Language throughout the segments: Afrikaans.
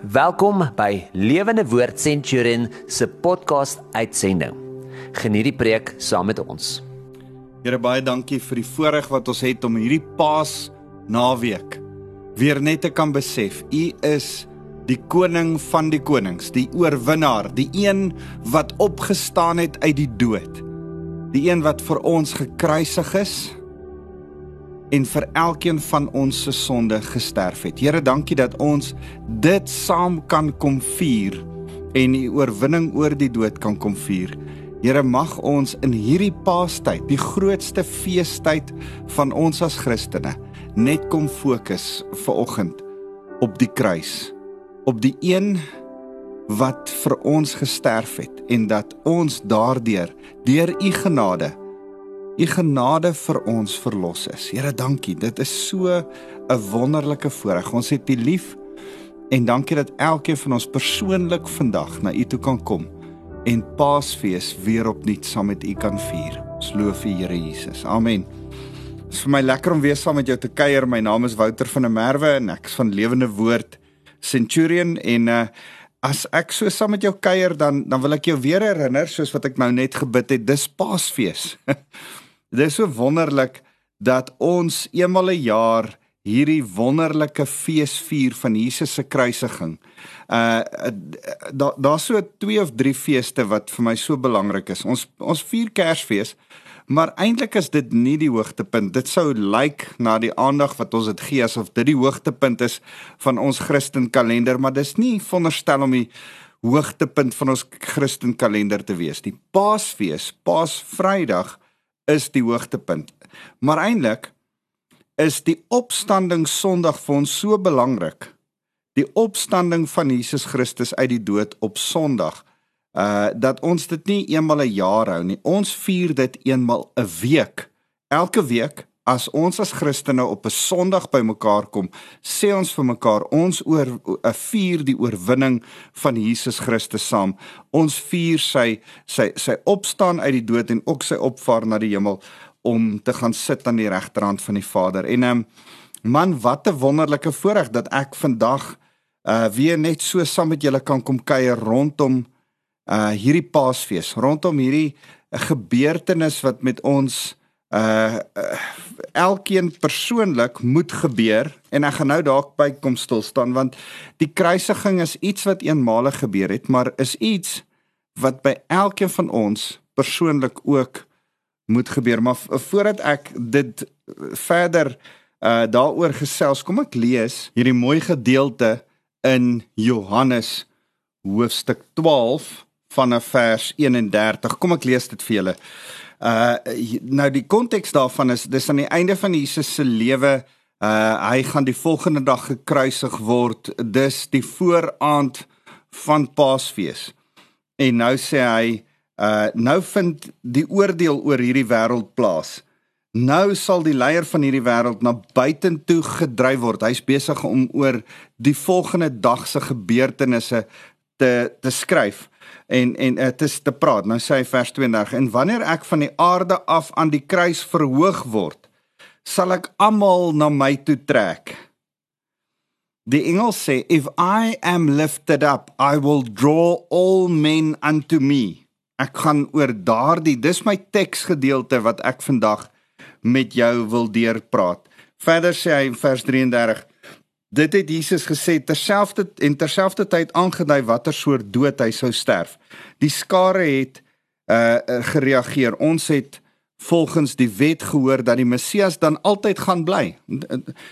Welkom by Lewende Woord Centurion se podcast uitsending. Geniet die preek saam met ons. Here baie dankie vir die voorreg wat ons het om hierdie Paas naweek weer net te kan besef U is die koning van die konings, die oorwinnaar, die een wat opgestaan het uit die dood. Die een wat vir ons gekruisig is en vir elkeen van ons se sonde gesterf het. Here, dankie dat ons dit saam kan kom vier en die oorwinning oor die dood kan kom vier. Here, mag ons in hierdie Paastyd, die grootste feestyd van ons as Christene, net kom fokus vir oggend op die kruis, op die een wat vir ons gesterf het en dat ons daardeur deur u genade u genade vir ons verlos is. Here, dankie. Dit is so 'n wonderlike voorreg. Ons het u lief en dankie dat elkeen van ons persoonlik vandag na u toe kan kom en Paasfees weer opnuut saam met u kan vier. Ons loof u, Here Jesus. Amen. Dit is vir my lekker om weer saam met jou te kuier. My naam is Wouter van der Merwe en ek is van Lewende Woord Centurion en uh As ek so saam met jou kuier dan dan wil ek jou weer herinner soos wat ek nou net gebid het dis Paasfees. Dit is so wonderlik dat ons eenmal 'n een jaar hierdie wonderlike fees vier van Jesus se kruisiging. Uh daar daar's so twee of drie feeste wat vir my so belangrik is. Ons ons vier Kersfees, maar eintlik is dit nie die hoogtepunt. Dit sou lyk like na die aandag wat ons dit gee asof dit die hoogtepunt is van ons Christen kalender, maar dis nie veronderstel om die hoogtepunt van ons Christen kalender te wees. Die Paasfees, Paasvrydag is die hoogtepunt. Maar eintlik is die opstanding Sondag vir ons so belangrik. Die opstanding van Jesus Christus uit die dood op Sondag. Uh dat ons dit nie eenmal 'n jaar hou nie. Ons vier dit eenmal 'n week. Elke week as ons as Christene op 'n Sondag bymekaar kom, sê ons vir mekaar ons oor 'n vier die oorwinning van Jesus Christus saam. Ons vier sy sy sy opstaan uit die dood en ook sy opvaar na die hemel om te gaan sit aan die regterhand van die Vader. En um, man, wat 'n wonderlike voorreg dat ek vandag uh weer net so saam met julle kan kom kuier rondom uh hierdie Paasfees, rondom hierdie 'n gebeurtenis wat met ons uh, uh elkeen persoonlik moet gebeur en ek gaan nou dalk by kom stil staan want die kruisiging is iets wat eenmalig gebeur het maar is iets wat by elkeen van ons persoonlik ook moet gebeur. Maar voordat ek dit verder uh daaroor gesels kom ek lees hierdie mooi gedeelte in Johannes hoofstuk 12 vanaf vers 31 kom ek lees dit vir julle Uh nou die konteks daarvan is dis aan die einde van Jesus se lewe uh hy gaan die volgende dag gekruisig word. Dis die vooraand van Paasfees. En nou sê hy uh nou vind die oordeel oor hierdie wêreld plaas. Nou sal die leier van hierdie wêreld na buitentoe gedryf word. Hy's besig om oor die volgende dag se gebeurtenisse te te skryf en en dit is te praat. Nou sê hy vers 32 en wanneer ek van die aarde af aan die kruis verhoog word, sal ek almal na my toe trek. Die engel sê if I am lifted up, I will draw all men unto me. Ek gaan oor daardie, dis my teksgedeelte wat ek vandag met jou wil deurpraat. Verder sê hy in vers 33 Dit het Jesus gesê terselfde en terselfdertyd aangedui watter soort dood hy sou sterf. Die skare het uh gereageer. Ons het volgens die wet gehoor dat die Messias dan altyd gaan bly.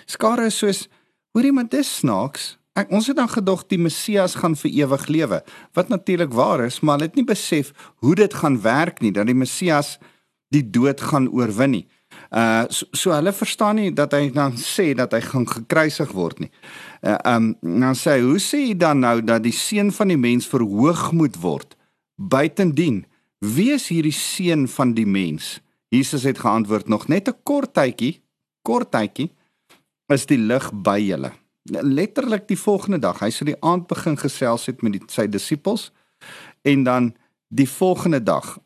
Skare is soos hoorie maar dis snaaks. Ek, ons het dan gedog die Messias gaan vir ewig lewe, wat natuurlik waar is, maar hulle het nie besef hoe dit gaan werk nie dat die Messias die dood gaan oorwin nie. Uh so, so hulle verstaan nie dat hy dan sê dat hy gaan gekruisig word nie. Uh um dan sê hy, hoe sê hy dan nou dat die seun van die mens verhoog moet word? Buitendien, wie is hierdie seun van die mens? Jesus het geantwoord nog net 'n kort tydjie, kort tydjie is die lig by julle. Letterlik die volgende dag, hy sou die aand begin gesels het met die, sy disippels en dan die volgende dag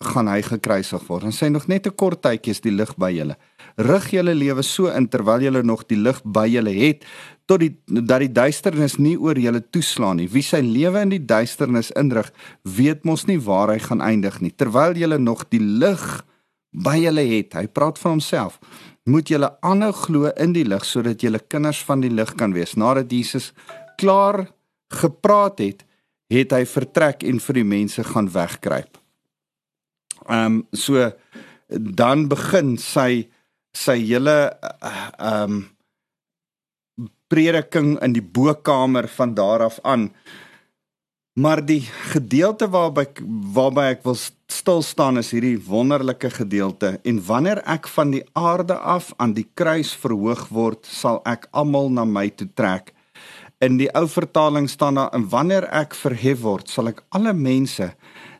gaan hy gekruisig word. En sy nog net 'n kort tydjie is die lig by julle. Rig julle lewe so in terwyl julle nog die lig by julle het tot die dat die duisternis nie oor julle toeslaan nie. Wie sy lewe in die duisternis indrig, weet mos nie waar hy gaan eindig nie. Terwyl julle nog die lig by julle het, hy praat van homself, moet julle aanhou glo in die lig sodat julle kinders van die lig kan wees. Nadat Jesus klaar gepraat het, het hy vertrek en vir die mense gaan wegkruip. Ehm um, so dan begin sy sy hele ehm um, prediking in die bokkamer van daar af aan. Maar die gedeelte waarby waarby ek wil stil staan is hierdie wonderlike gedeelte en wanneer ek van die aarde af aan die kruis verhoog word, sal ek almal na my toe trek. In die ou vertaling staan daar en wanneer ek verhef word, sal ek alle mense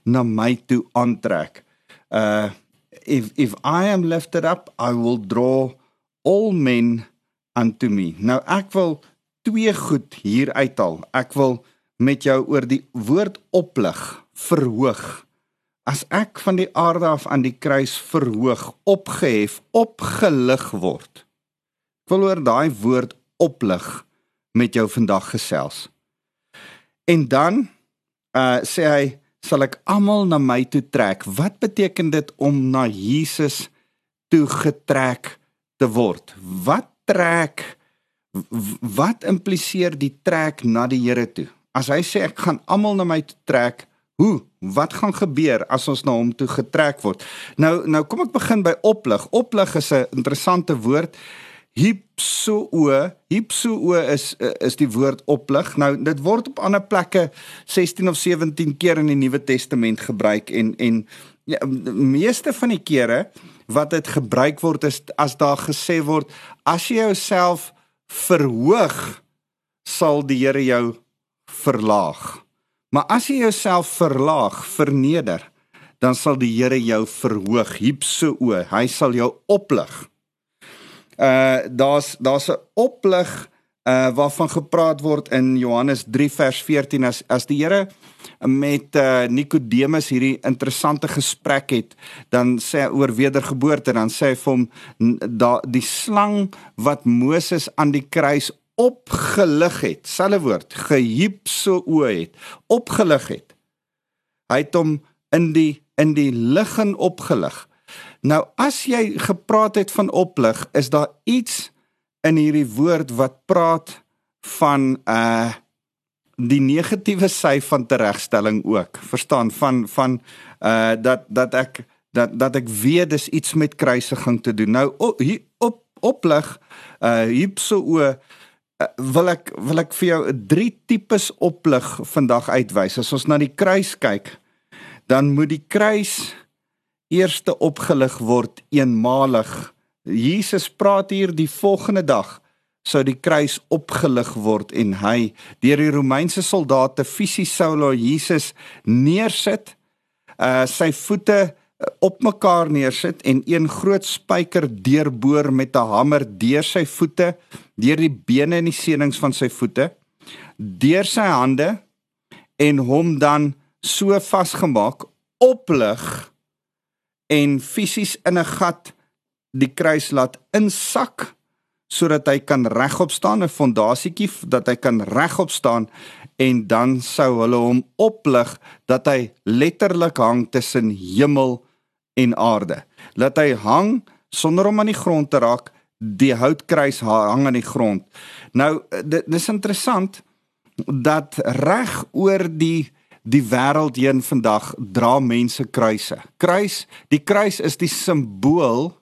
na my toe aantrek. Uh if if I am lifted up, I will draw all men unto me. Nou ek wil twee goed hier uithaal. Ek wil met jou oor die woord oplig, verhoog. As ek van die aarde af aan die kruis verhoog, opgehef, opgelig word. Ek wil oor daai woord oplig met jou vandag gesels. En dan uh sê hy sal ek almal na my toe trek. Wat beteken dit om na Jesus toe getrek te word? Wat trek wat impliseer die trek na die Here toe? As hy sê ek gaan almal na my toe trek, hoe? Wat gaan gebeur as ons na hom toe getrek word? Nou nou kom ek begin by oplig. Oplig is 'n interessante woord hypsoo hypsoo is is die woord oplig. Nou dit word op ander plekke 16 of 17 keer in die Nuwe Testament gebruik en en ja, meeste van die kere wat dit gebruik word is as daar gesê word as jy jouself verhoog sal die Here jou verlaag. Maar as jy jouself verlaag verneder dan sal die Here jou verhoog. Hypsoo hy sal jou oplig uh daar's daar's 'n oplig uh waarvan gepraat word in Johannes 3 vers 14 as as die Here met uh Nikodemus hierdie interessante gesprek het. Dan sê hy oor wedergeboorte dan sê hy vir hom da die slang wat Moses aan die kruis opgelig het selfe woord gehiep so o het opgelig het. Hy het hom in die in die lig en opgelig Nou as jy gepraat het van oplig, is daar iets in hierdie woord wat praat van uh die negatiewe sy van teregstelling ook. Verstaan van van uh dat dat ek dat dat ek weet dis iets met kruisiging te doen. Nou op hier op oplig uh hierso o uh, wil ek wil ek vir jou drie tipes oplig vandag uitwys. As ons na die kruis kyk, dan moet die kruis eerste opgelig word eenmalig. Jesus praat hier die volgende dag sou die kruis opgelig word en hy deur die Romeinse soldate fisies sou hulle Jesus neersit, uh sy voete uh, op mekaar neersit en een groot spyker deurboor met 'n hamer deur sy voete, deur die bene en die senings van sy voete, deur sy hande en hom dan so vasgemaak oplig en fisies in 'n gat die kruis laat insak sodat hy kan regop staan 'n fondasietjie dat hy kan regop staan en dan sou hulle hom oplig dat hy letterlik hang tussen hemel en aarde. Laat hy hang sonder om aan die grond te raak die houtkruis hang aan die grond. Nou dit is interessant dat reg oor die die wêreld heen vandag dra mense kruise. Kruis, die kruis is die simbool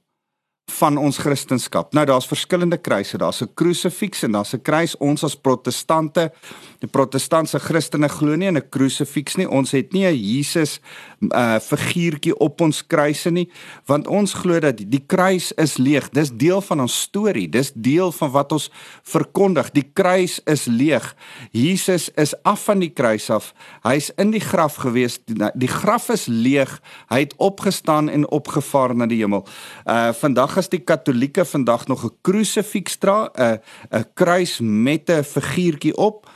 van ons Christendom. Nou daar's verskillende kruise. Daar's 'n krusifiks en daar's 'n kruis. Ons as protestante, die protestantse Christene glo nie in 'n krusifiks nie. Ons het nie 'n Jesus uh figuurtjie op ons kruise nie, want ons glo dat die kruis is leeg. Dis deel van ons storie. Dis deel van wat ons verkondig. Die kruis is leeg. Jesus is af van die kruis af. Hy's in die graf gewees. Die, die graf is leeg. Hy het opgestaan en opgevaar na die hemel. Uh vandag as die Katolieke vandag nog 'n krusifiks dra, 'n 'n kruis met 'n figuurtjie op,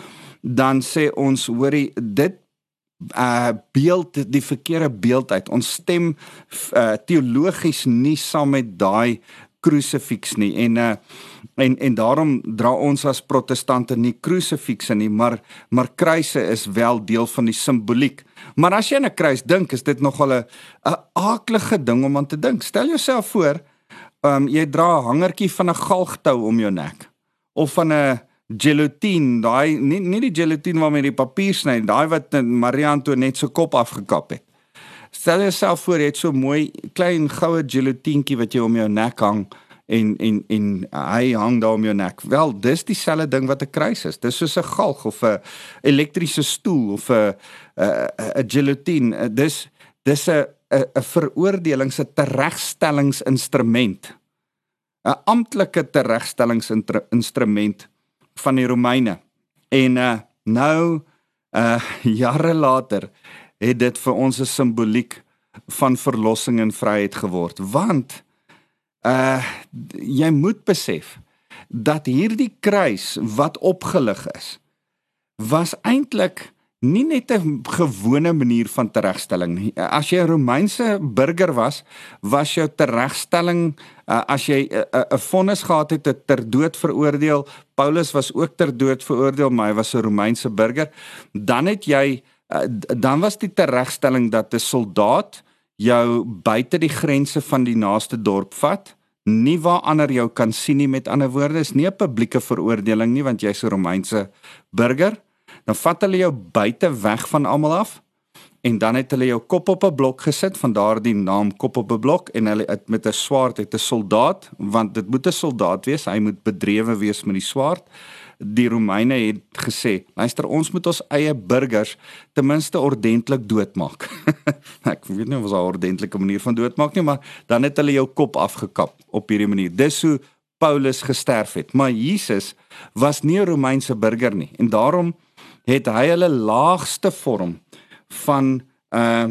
dan sê ons hoorie dit uh beeld die verkeerde beeld uit. Ons stem uh teologies nie saam met daai krusifiks nie. En uh en en daarom dra ons as protestante nie krusifikse nie maar maar kruise is wel deel van die simboliek. Maar as jy aan 'n kruis dink is dit nogal 'n 'n aaklige ding om aan te dink. Stel jouself voor um jy dra 'n hangertjie van 'n galgtou om jou nek of van 'n gelatine daai nie nie die gelatine waarmee die papier sny daai wat Maria Antoinette se kop afgekap het Stel jouself voor jy het so mooi klein goue gelatientjie wat jy om jou nek hang en en en hy hang daar om jou nek. Wel, dis dieselfde ding wat 'n kruis is. Dis soos 'n galg of 'n elektriese stoel of 'n 'n gelatine. Dis dis 'n 'n 'n veroordelings 'n teregstellingsinstrument. 'n amptelike teregstellingsinstrument van die Romeine. En uh nou uh jare later het dit vir ons 'n simboliek van verlossing en vryheid geword want uh jy moet besef dat hierdie kruis wat opgelig is was eintlik nie net 'n gewone manier van teregstelling nie. As jy 'n Romeinse burger was, was jou teregstelling uh, as jy 'n uh, vonnis gehad het ter dood veroordeel. Paulus was ook ter dood veroordeel, maar hy was 'n Romeinse burger. Dan het jy uh, dan was die teregstelling dat 'n soldaat jou buite die grense van die naaste dorp vat, nie waar ander jou kan sien nie met ander woorde, is nie 'n publieke veroordeling nie want jy's 'n Romeinse burger. Dan vat hulle jou buite weg van almal af en dan het hulle jou kop op 'n blok gesit van daardie naam kop op 'n blok en hulle het met 'n swaard het 'n soldaat want dit moet 'n soldaat wees hy moet bedrewe wees met die swaard die Romeine het gesê, luister ons moet ons eie burgers ten minste ordentlik doodmaak. ek weet nie of dit 'n ordentlike manier van doodmaak nie, maar dan het hulle jou kop afgekap op hierdie manier. Dis hoe Paulus gesterf het. Maar Jesus was nie 'n Romeinse burger nie en daarom het hy hulle laagste vorm van uh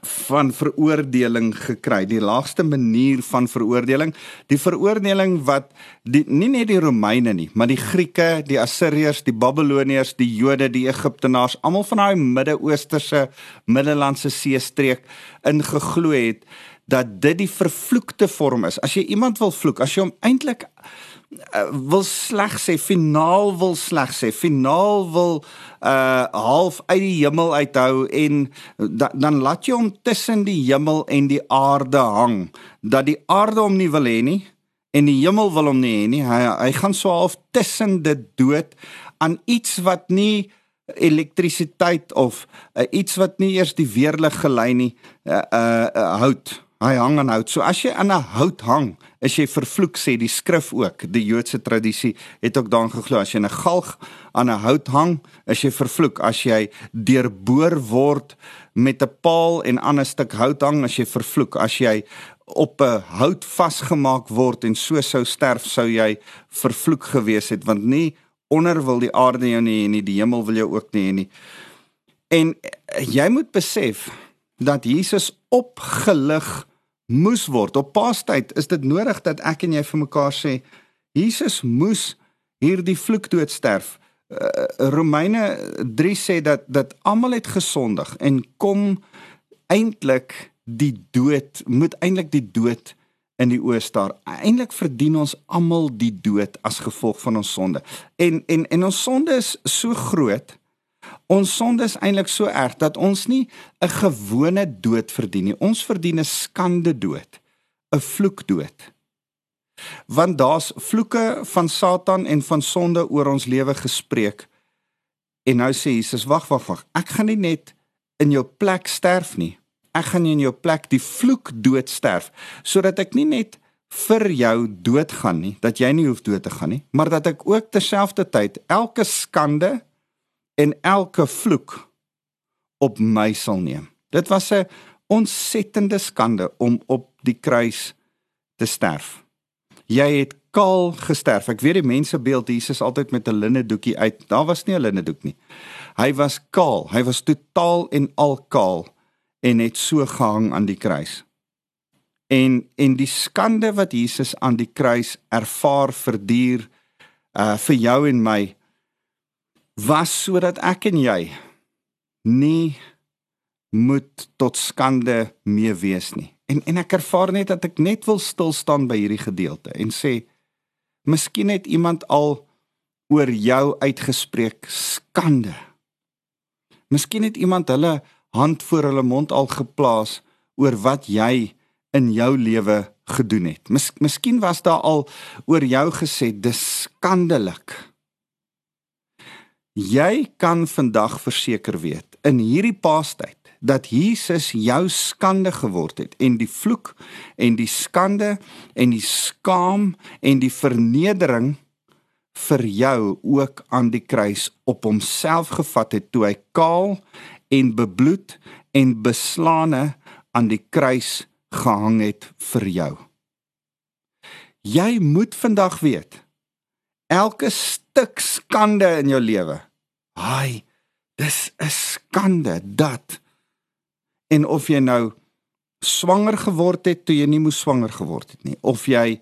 van veroordeling gekry, die laagste manier van veroordeling, die veroordeling wat die nie net die Romeine nie, maar die Grieke, die Assiriërs, die Babiloniërs, die Jode, die Egiptenaars, almal van daai Midde-Oosterse, Middellandse See streek ingeglo het dat dit die vervloekte vorm is. As jy iemand wil vloek, as jy hom eintlik wil sleg sê, finaal wil sleg sê, finaal wil uh half uit die hemel uithou en da, dan laat jy hom tussen die hemel en die aarde hang dat die aarde hom nie wil hê nie en die hemel wil hom nie hê nie. Hy hy gaan so half tussen dit dood aan iets wat nie elektrisiteit of uh, iets wat nie eers die weerlig gelei nie uh, uh, uh hout Hy hang aan hout. So as jy aan 'n hout hang, is jy vervloek sê die skrif ook. Die Joodse tradisie het ook daarin geglo as jy 'n galg aan 'n hout hang, is jy vervloek. As jy deurboor word met 'n paal en ander stuk hout hang, as jy vervloek. As jy op 'n hout vasgemaak word en so sou sterf, sou jy vervloek gewees het want nie onder wil die aarde jou nie en nie die hemel wil jou ook nie en nie. En jy moet besef dat Jesus opgelig moes word. Op Paastyd is dit nodig dat ek en jy vir mekaar sê Jesus moes hierdie vloekdood sterf. Uh, Romeine 3 sê dat dat almal het gesondig en kom eintlik die dood moet eintlik die dood in die oë staar. Eintlik verdien ons almal die dood as gevolg van ons sonde. En en en ons sonde is so groot Ons sonde is eintlik so erg dat ons nie 'n gewone dood verdien nie. Ons verdien 'n skande dood, 'n vloekdood. Want daar's vloeke van Satan en van sonde oor ons lewe gespreek. En nou sê Jesus, wag, wag, wag. Ek gaan nie net in jou plek sterf nie. Ek gaan in jou plek die vloek dood sterf sodat ek nie net vir jou doodgaan nie, dat jy nie hoef dood te gaan nie, maar dat ek ook terselfdertyd elke skande en elke vloek op my sal neem. Dit was 'n ontsettende skande om op die kruis te sterf. Jy het kaal gesterf. Ek weet die mense beeld Jesus altyd met 'n linne doekie uit. Daar was nie 'n linne doek nie. Hy was kaal. Hy was totaal en al kaal en het so gehang aan die kruis. En en die skande wat Jesus aan die kruis ervaar verduur uh vir jou en my was sodat ek en jy nie moet tot skande mee wees nie. En en ek ervaar net dat ek net wil stil staan by hierdie gedeelte en sê miskien het iemand al oor jou uitgespreek skande. Miskien het iemand hulle hand voor hulle mond al geplaas oor wat jy in jou lewe gedoen het. Mis, miskien was daar al oor jou gesê dis skandelik. Jy kan vandag verseker weet in hierdie paastyd dat Jesus jou skande geword het en die vloek en die skande en die skaam en die vernedering vir jou ook aan die kruis op homself gevat het toe hy kaal en bebloed en beslaane aan die kruis gehang het vir jou. Jy moet vandag weet elke stuk skande in jou lewe. Haai, dis 'n skande dat en of jy nou swanger geword het toe jy nie moes swanger geword het nie, of jy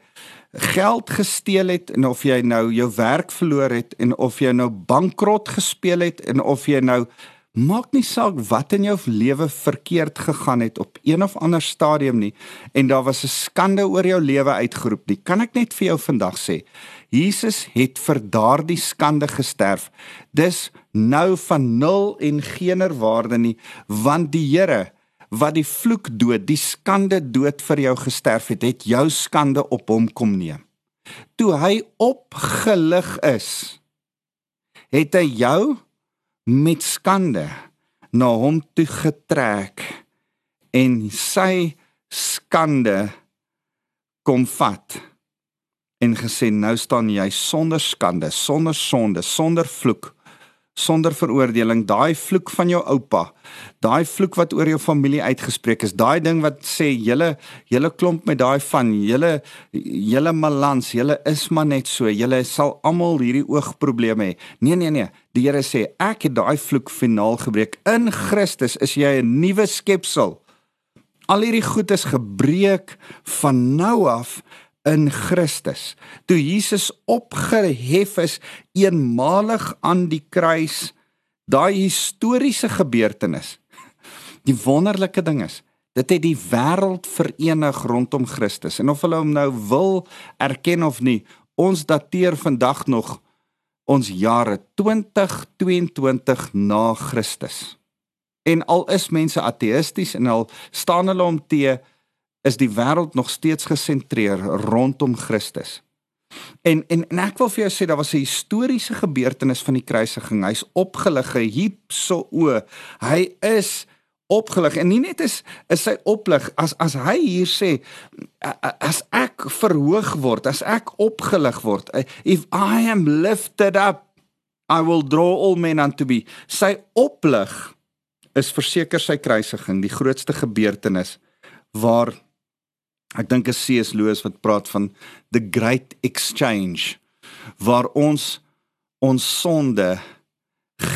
geld gesteel het en of jy nou jou werk verloor het en of jy nou bankrot gespeel het en of jy nou Maak nie saak wat in jou lewe verkeerd gegaan het op een of ander stadium nie en daar was 'n skande oor jou lewe uitgeroep nie. Kan ek net vir jou vandag sê, Jesus het vir daardie skande gesterf. Dis nou van nul en geener waarde nie, want die Here wat die vloek dood, die skande dood vir jou gesterf het, het jou skande op hom kom neem. Toe hy opgelig is, het hy jou met skande na hom toe getrek en sy skande kom vat en gesê nou staan jy sonder skande, sonder sonde, sonder vloek sonder veroordeling. Daai vloek van jou oupa daai vloek wat oor jou familie uitgespreek is daai ding wat sê julle julle klomp met daai van julle julle malans julle is maar net so julle sal almal hierdie oogprobleme hê. Nee nee nee. Die Here sê ek het daai vloek finaal gebreek. In Christus is jy 'n nuwe skepsel. Al hierdie goed is gebreek van nou af in Christus. Toe Jesus opgehef is eenmalig aan die kruis, daai historiese gebeurtenis. Die wonderlike ding is, dit het die wêreld verenig rondom Christus. En of hulle hom nou wil erken of nie, ons dateer vandag nog ons jare 2022 na Christus. En al is mense ateïsties en al staan hulle om te is die wêreld nog steeds gesentreer rondom Christus. En en en ek wil vir jou sê daar was 'n historiese gebeurtenis van die kruisiging. Hy's opgelig, hypso o. Hy is opgelig en nie net is is sy oplig as as hy hier sê as ek verhoog word, as ek opgelig word, if I am lifted up, I will draw all men unto me. Sy oplig is verseker sy kruisiging, die grootste gebeurtenis waar Ek dink as C.S. Lewis wat praat van the great exchange waar ons ons sonde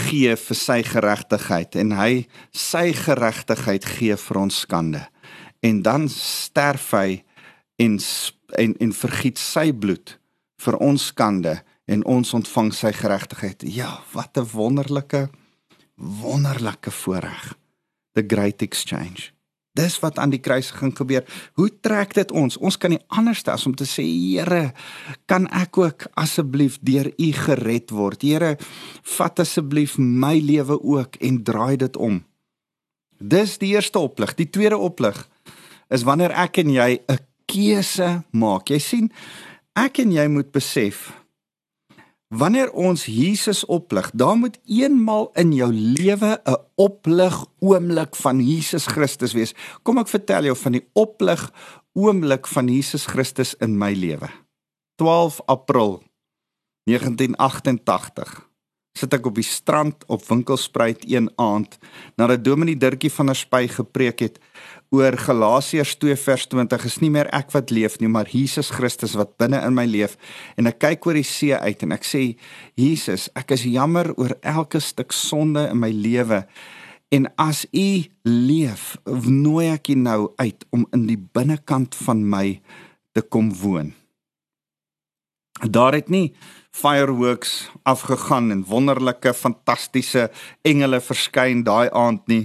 gee vir sy geregtigheid en hy sy geregtigheid gee vir ons skande. En dan sterf hy en en en vergiet sy bloed vir ons skande en ons ontvang sy geregtigheid. Ja, wat 'n wonderlike wonderlike voorreg. The great exchange. Dis wat aan die kruisiging gebeur. Hoe trek dit ons? Ons kan nie anders as om te sê Here, kan ek ook asseblief deur U gered word? Here, vat asseblief my lewe ook en draai dit om. Dis die eerste oplig. Die tweede oplig is wanneer ek en jy 'n keuse maak. Jy sien, ek en jy moet besef Wanneer ons Jesus oplig, dan moet eenmal in jou lewe 'n oplig oomblik van Jesus Christus wees. Kom ek vertel jou van die oplig oomblik van Jesus Christus in my lewe. 12 April 1988 sit ek op die strand op Winkelspruit een aand nadat Dominee Dirkie van der Spy gepreek het oor Galasiërs 2 vers 20 is nie meer ek wat leef nie maar Jesus Christus wat binne in my leef. En ek kyk oor die see uit en ek sê Jesus ek is jammer oor elke stuk sonde in my lewe. En as u leef nooi ek u nou uit om in die binnekant van my te kom woon. Daar het nie fireworks afgegaan en wonderlike fantastiese engele verskyn daai aand nie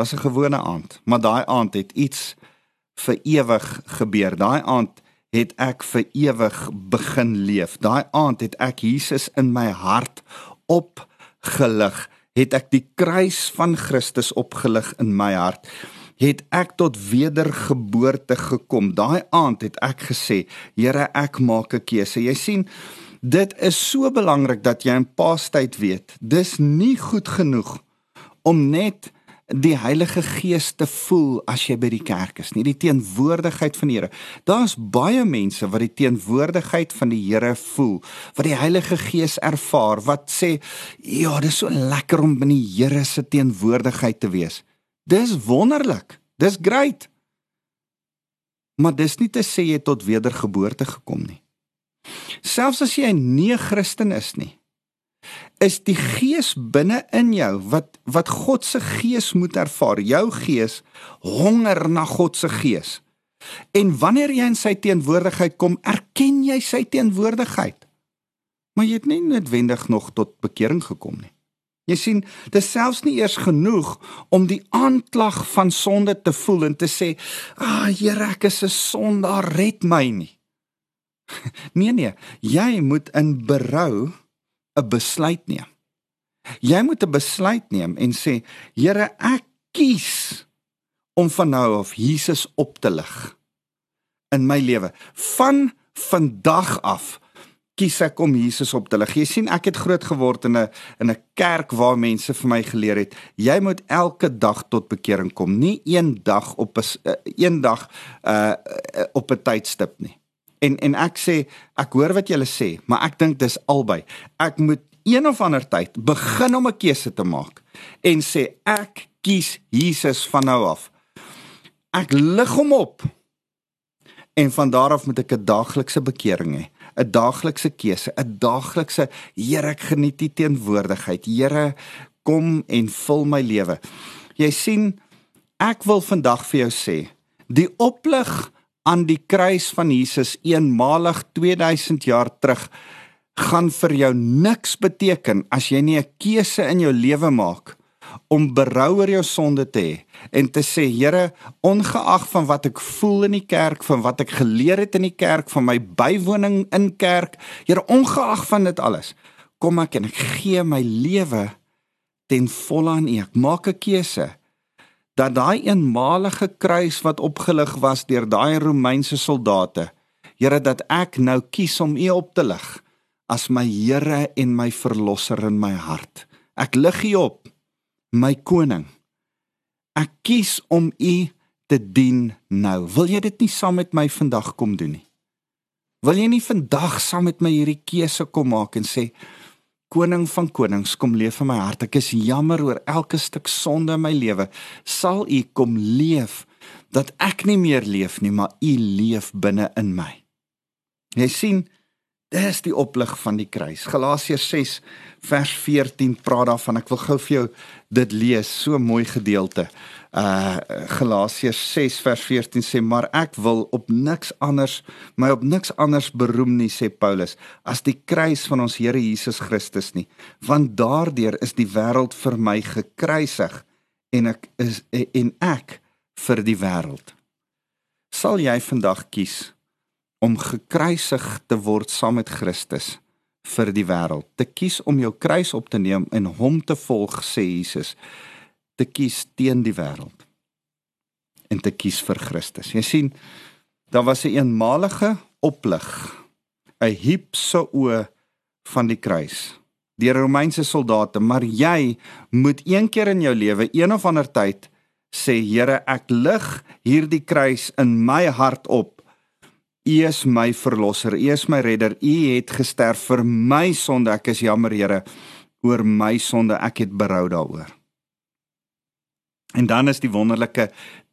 was 'n gewone aand, maar daai aand het iets vir ewig gebeur. Daai aand het ek vir ewig begin leef. Daai aand het ek Jesus in my hart opgelig. Het ek die kruis van Christus opgelig in my hart. Het ek tot wedergeboorte gekom. Daai aand het ek gesê, Here, ek maak 'n keuse. Jy sien, dit is so belangrik dat jy in Paastyd weet. Dis nie goed genoeg om net die Heilige Gees te voel as jy by die kerk is, nie die teenwoordigheid van die Here. Daar's baie mense wat die teenwoordigheid van die Here voel, wat die Heilige Gees ervaar, wat sê, "Ja, dis so lekker om binne die Here se teenwoordigheid te wees." Dis wonderlik. Dis great. Maar dis nie te sê jy tot wedergeboorte gekom nie. Selfs as jy nie 'n Christen is nie, is die gees binne in jou wat wat God se gees moet ervaar. Jou gees honger na God se gees. En wanneer jy in sy teenwoordigheid kom, erken jy sy teenwoordigheid. Maar jy het nie noodwendig nog tot bekering gekom nie. Jy sien, dit selfs nie eers genoeg om die aanklag van sonde te voel en te sê, "Ag, ah, Here, ek is 'n sondaar, red my nie." Nee nee, jy moet in berou 'n besluit neem. Jy moet 'n besluit neem en sê, Here, ek kies om van nou af Jesus op te lig in my lewe. Van vandag af kies ek om Jesus op te lig. Jy sien, ek het groot geword in 'n in 'n kerk waar mense vir my geleer het, jy moet elke dag tot bekering kom, nie een dag op 'n uh, een dag uh op 'n tydstip nie. En en ek sê ek hoor wat julle sê, maar ek dink dis albei. Ek moet een of ander tyd begin om 'n keuse te maak en sê ek kies Jesus van nou af. Ek lig hom op. En van daar af moet ek 'n daaglikse bekering hê, 'n daaglikse keuse, 'n daaglikse Here, ek geniet die teenwoordigheid. Here, kom en vul my lewe. Jy sien, ek wil vandag vir jou sê, die oplig aan die kruis van Jesus eenmalig 2000 jaar terug gaan vir jou niks beteken as jy nie 'n keuse in jou lewe maak om berou oor jou sonde te hê en te sê Here ongeag van wat ek voel in die kerk van wat ek geleer het in die kerk van my bywoning in kerk Here ongeag van dit alles kom ek en ek gee my lewe ten volle aan U. Ek maak 'n keuse dat daai eenmalige kruis wat opgelig was deur daai Romeinse soldate, Here dat ek nou kies om U op te lig as my Here en my verlosser in my hart. Ek lig U op, my koning. Ek kies om U te dien nou. Wil jy dit nie saam met my vandag kom doen nie? Wil jy nie vandag saam met my hierdie keuse kom maak en sê Koning van konings, kom leef in my hart. Ek is jammer oor elke stuk sonde in my lewe. Sal U kom leef dat ek nie meer leef nie, maar U leef binne in my. Jy sien, dis die oplig van die kruis. Galasiërs 6 vers 14 praat daarvan. Ek wil gou vir jou dit lees, so mooi gedeelte uh Galasiërs 6 vers 14 sê maar ek wil op niks anders my op niks anders beroem nie sê Paulus as die kruis van ons Here Jesus Christus nie. Want daardeur is die wêreld vir my gekruisig en ek is en ek vir die wêreld. Sal jy vandag kies om gekruisig te word saam met Christus vir die wêreld? Te kies om jou kruis op te neem en hom te volg sê Jesus te kies teen die wêreld en te kies vir Christus. Jy sien, daar was 'n eenmalige oplig, 'n hipse o van die kruis deur Romeinse soldate, maar jy moet een keer in jou lewe, een of ander tyd sê Here, ek lig hierdie kruis in my hart op. U is my verlosser, U is my redder. U het gesterf vir my sonde. Ek is jammer, Here, oor my sonde. Ek het berou daaroor. En dan is die wonderlike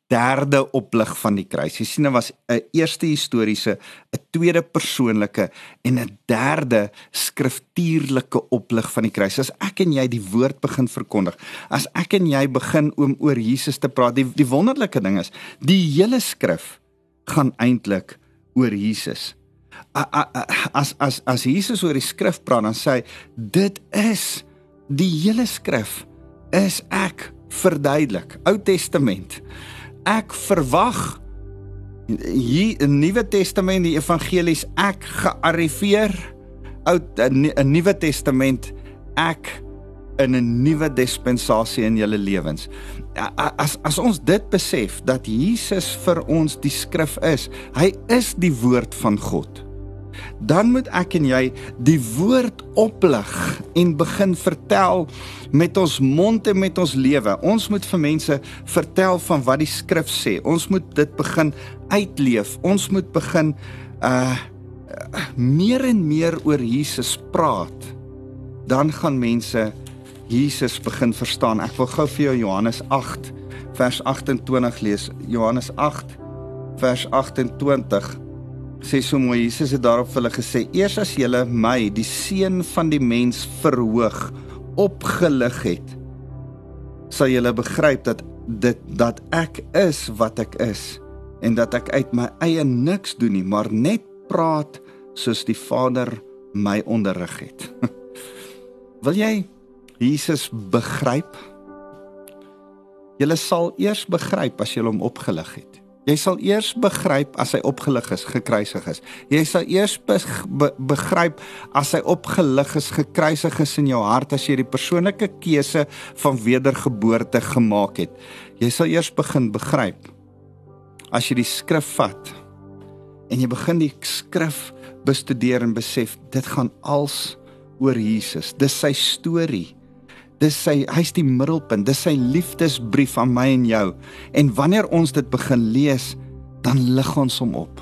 derde oplig van die kruis. Jy sien, dit was 'n eerste historiese, 'n tweede persoonlike en 'n derde skriftuurlike oplig van die kruis. As ek en jy die woord begin verkondig, as ek en jy begin om oor Jesus te praat, die die wonderlike ding is, die hele skrif gaan eintlik oor Jesus. As as as Jesus oor die skrif praat, dan sê hy dit is die hele skrif is ek verduidelik. Ou Testament. Ek verwag hier in Nuwe Testament die evangelies ek gearriveer oud 'n Nuwe Testament ek in 'n nuwe dispensasie in julle lewens. As as ons dit besef dat Jesus vir ons die skrif is, hy is die woord van God. Dan moet ek en jy die woord oplig en begin vertel met ons mond en met ons lewe. Ons moet vir mense vertel van wat die skrif sê. Ons moet dit begin uitleef. Ons moet begin uh meer en meer oor Jesus praat. Dan gaan mense Jesus begin verstaan. Ek wil gou vir jou Johannes 8 vers 28 lees. Johannes 8 vers 28 sê so mooi. Jesus het daarop vir hulle gesê: "Eers as julle my, die seun van die mens verhoog, opgelig het, sal julle begryp dat dit dat ek is wat ek is en dat ek uit my eie niks doen nie, maar net praat soos die Vader my onderrig het." Wil jy Jesus begryp. Jy sal eers begryp as jy hom opgelig het. Jy sal eers begryp as hy opgelig is, gekruisig is. Jy sal eers be be begryp as hy opgelig is, gekruisig is in jou hart as jy die persoonlike keuse van wedergeboorte gemaak het. Jy sal eers begin begryp as jy die skrif vat en jy begin die skrif bestudeer en besef dit gaan als oor Jesus. Dis sy storie. Dis sy hy's die middelpunt. Dis sy liefdesbrief aan my en jou. En wanneer ons dit begin lees, dan lig ons hom op.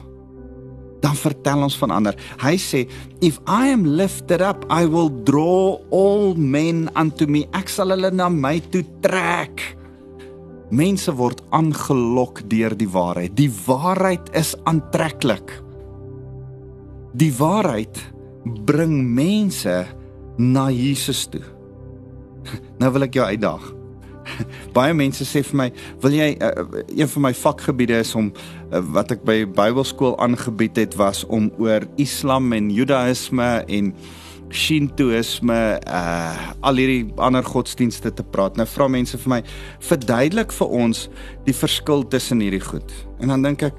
Dan vertel ons van ander. Hy sê, "If I am lifted up, I will draw all men unto me." Ek sal hulle na my toe trek. Mense word aangelok deur die waarheid. Die waarheid is aantreklik. Die waarheid bring mense na Jesus toe. Nou wil ek jou uitdaag. Baie mense sê vir my, "Wil jy uh, een van my vakgebiede is om uh, wat ek by Bybelskool aangebied het was om oor Islam en Judaïsme en Shintoïsme, uh al hierdie ander godsdienste te praat." Nou vra mense vir my, "Verduidelik vir ons die verskil tussen hierdie goed." En dan dink ek,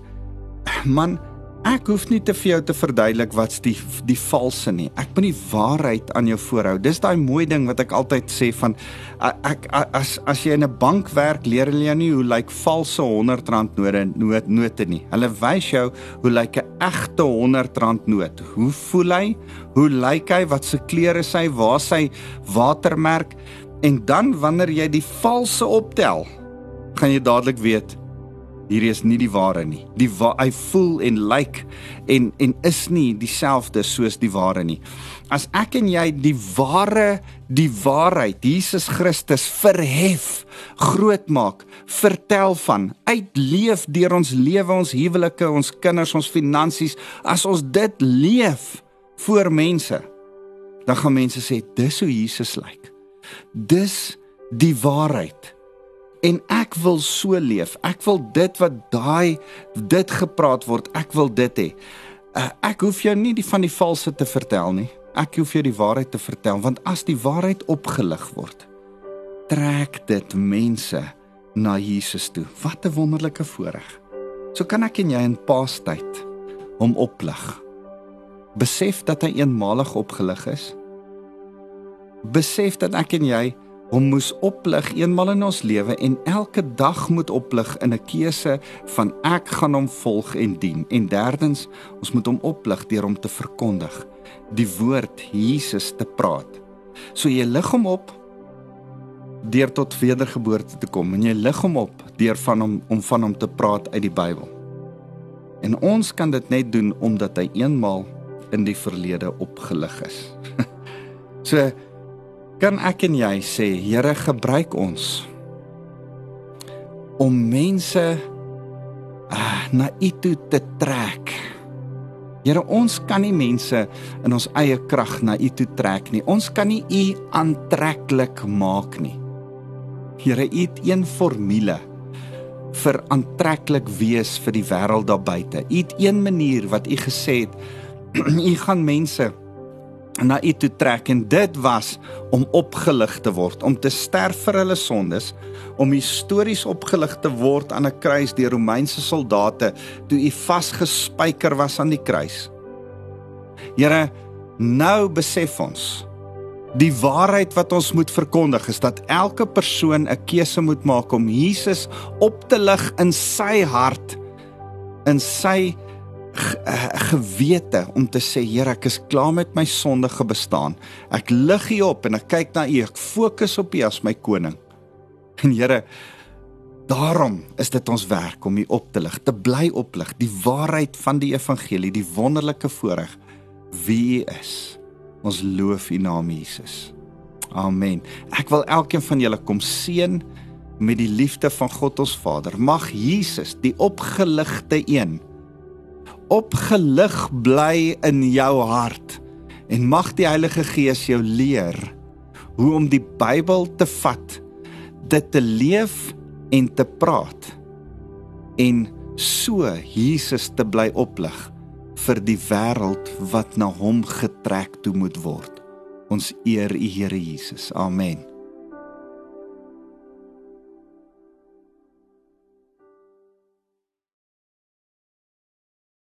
"Man, Ek hoef nie te vir jou te verduidelik wat's die die valse nie. Ek moet die waarheid aan jou voorhou. Dis daai mooi ding wat ek altyd sê van ek as as jy in 'n bank werk, leer hulle jou nie hoe lyk valse R100 note noot note nie. Hulle wys jou hoe lyk 'n egte R100 noot. Hoe voel hy? Hoe lyk hy? Wat se kleure is hy? Waar sy watermerk? En dan wanneer jy die valse optel, gaan jy dadelik weet hierdie is nie die ware nie. Die wa hy voel en lyk like en en is nie dieselfde soos die ware nie. As ek en jy die ware die waarheid Jesus Christus verhef, groot maak, vertel van, uitleef deur ons lewe, ons huwelike, ons kinders, ons finansies, as ons dit leef voor mense, dan gaan mense sê dis hoe Jesus lyk. Dis die waarheid en ek wil so leef. Ek wil dit wat daai dit gepraat word, ek wil dit hê. Uh, ek hoef jou nie die van die valse te vertel nie. Ek hoef jou die waarheid te vertel want as die waarheid opgelig word, trek dit mense na Jesus toe. Wat 'n wonderlike voorreg. So kan ek en jy in Paastyd hom oplig. Besef dat hy eenmalig opgelig is. Besef dat ek en jy hom moes oplig eenmal in ons lewe en elke dag moet oplig in 'n keuse van ek gaan hom volg en dien. En derdens, ons moet hom oplig deur hom te verkondig, die woord Jesus te praat. So jy lig hom op deur tot wedergeboorte te kom en jy lig hom op deur van hom om van hom te praat uit die Bybel. En ons kan dit net doen omdat hy eenmal in die verlede opgelig is. so kan ek en jy sê Here gebruik ons om mense uh, na U toe te trek. Here ons kan nie mense in ons eie krag na U toe trek nie. Ons kan nie U aantreklik maak nie. Here U het een formule vir aantreklik wees vir die wêreld daar buite. U het een manier wat U gesê het U gaan mense na U toe trek en dit was om opgelig te word, om te sterf vir hulle sondes, om histories opgelig te word aan 'n kruis deur Romeinse soldate toe U vasgespijker was aan die kruis. Here, nou besef ons die waarheid wat ons moet verkondig is dat elke persoon 'n keuse moet maak om Jesus op te lig in sy hart in sy Eh, gewete om te sê Here ek is klaar met my sondige bestaan. Ek lig U op en ek kyk na U. Ek fokus op U as my koning. En Here daarom is dit ons werk om U op te lig, te bly oplig, die waarheid van die evangelie, die wonderlike voorreg wie U is. Ons loof U naam Jesus. Amen. Ek wil elkeen van julle kom seën met die liefde van God ons Vader. Mag Jesus, die opgeligte een, opgelig bly in jou hart en mag die Heilige Gees jou leer hoe om die Bybel te vat, dit te leef en te praat en so Jesus te bly oplig vir die wêreld wat na hom getrek toe moet word. Ons eer U Here Jesus. Amen.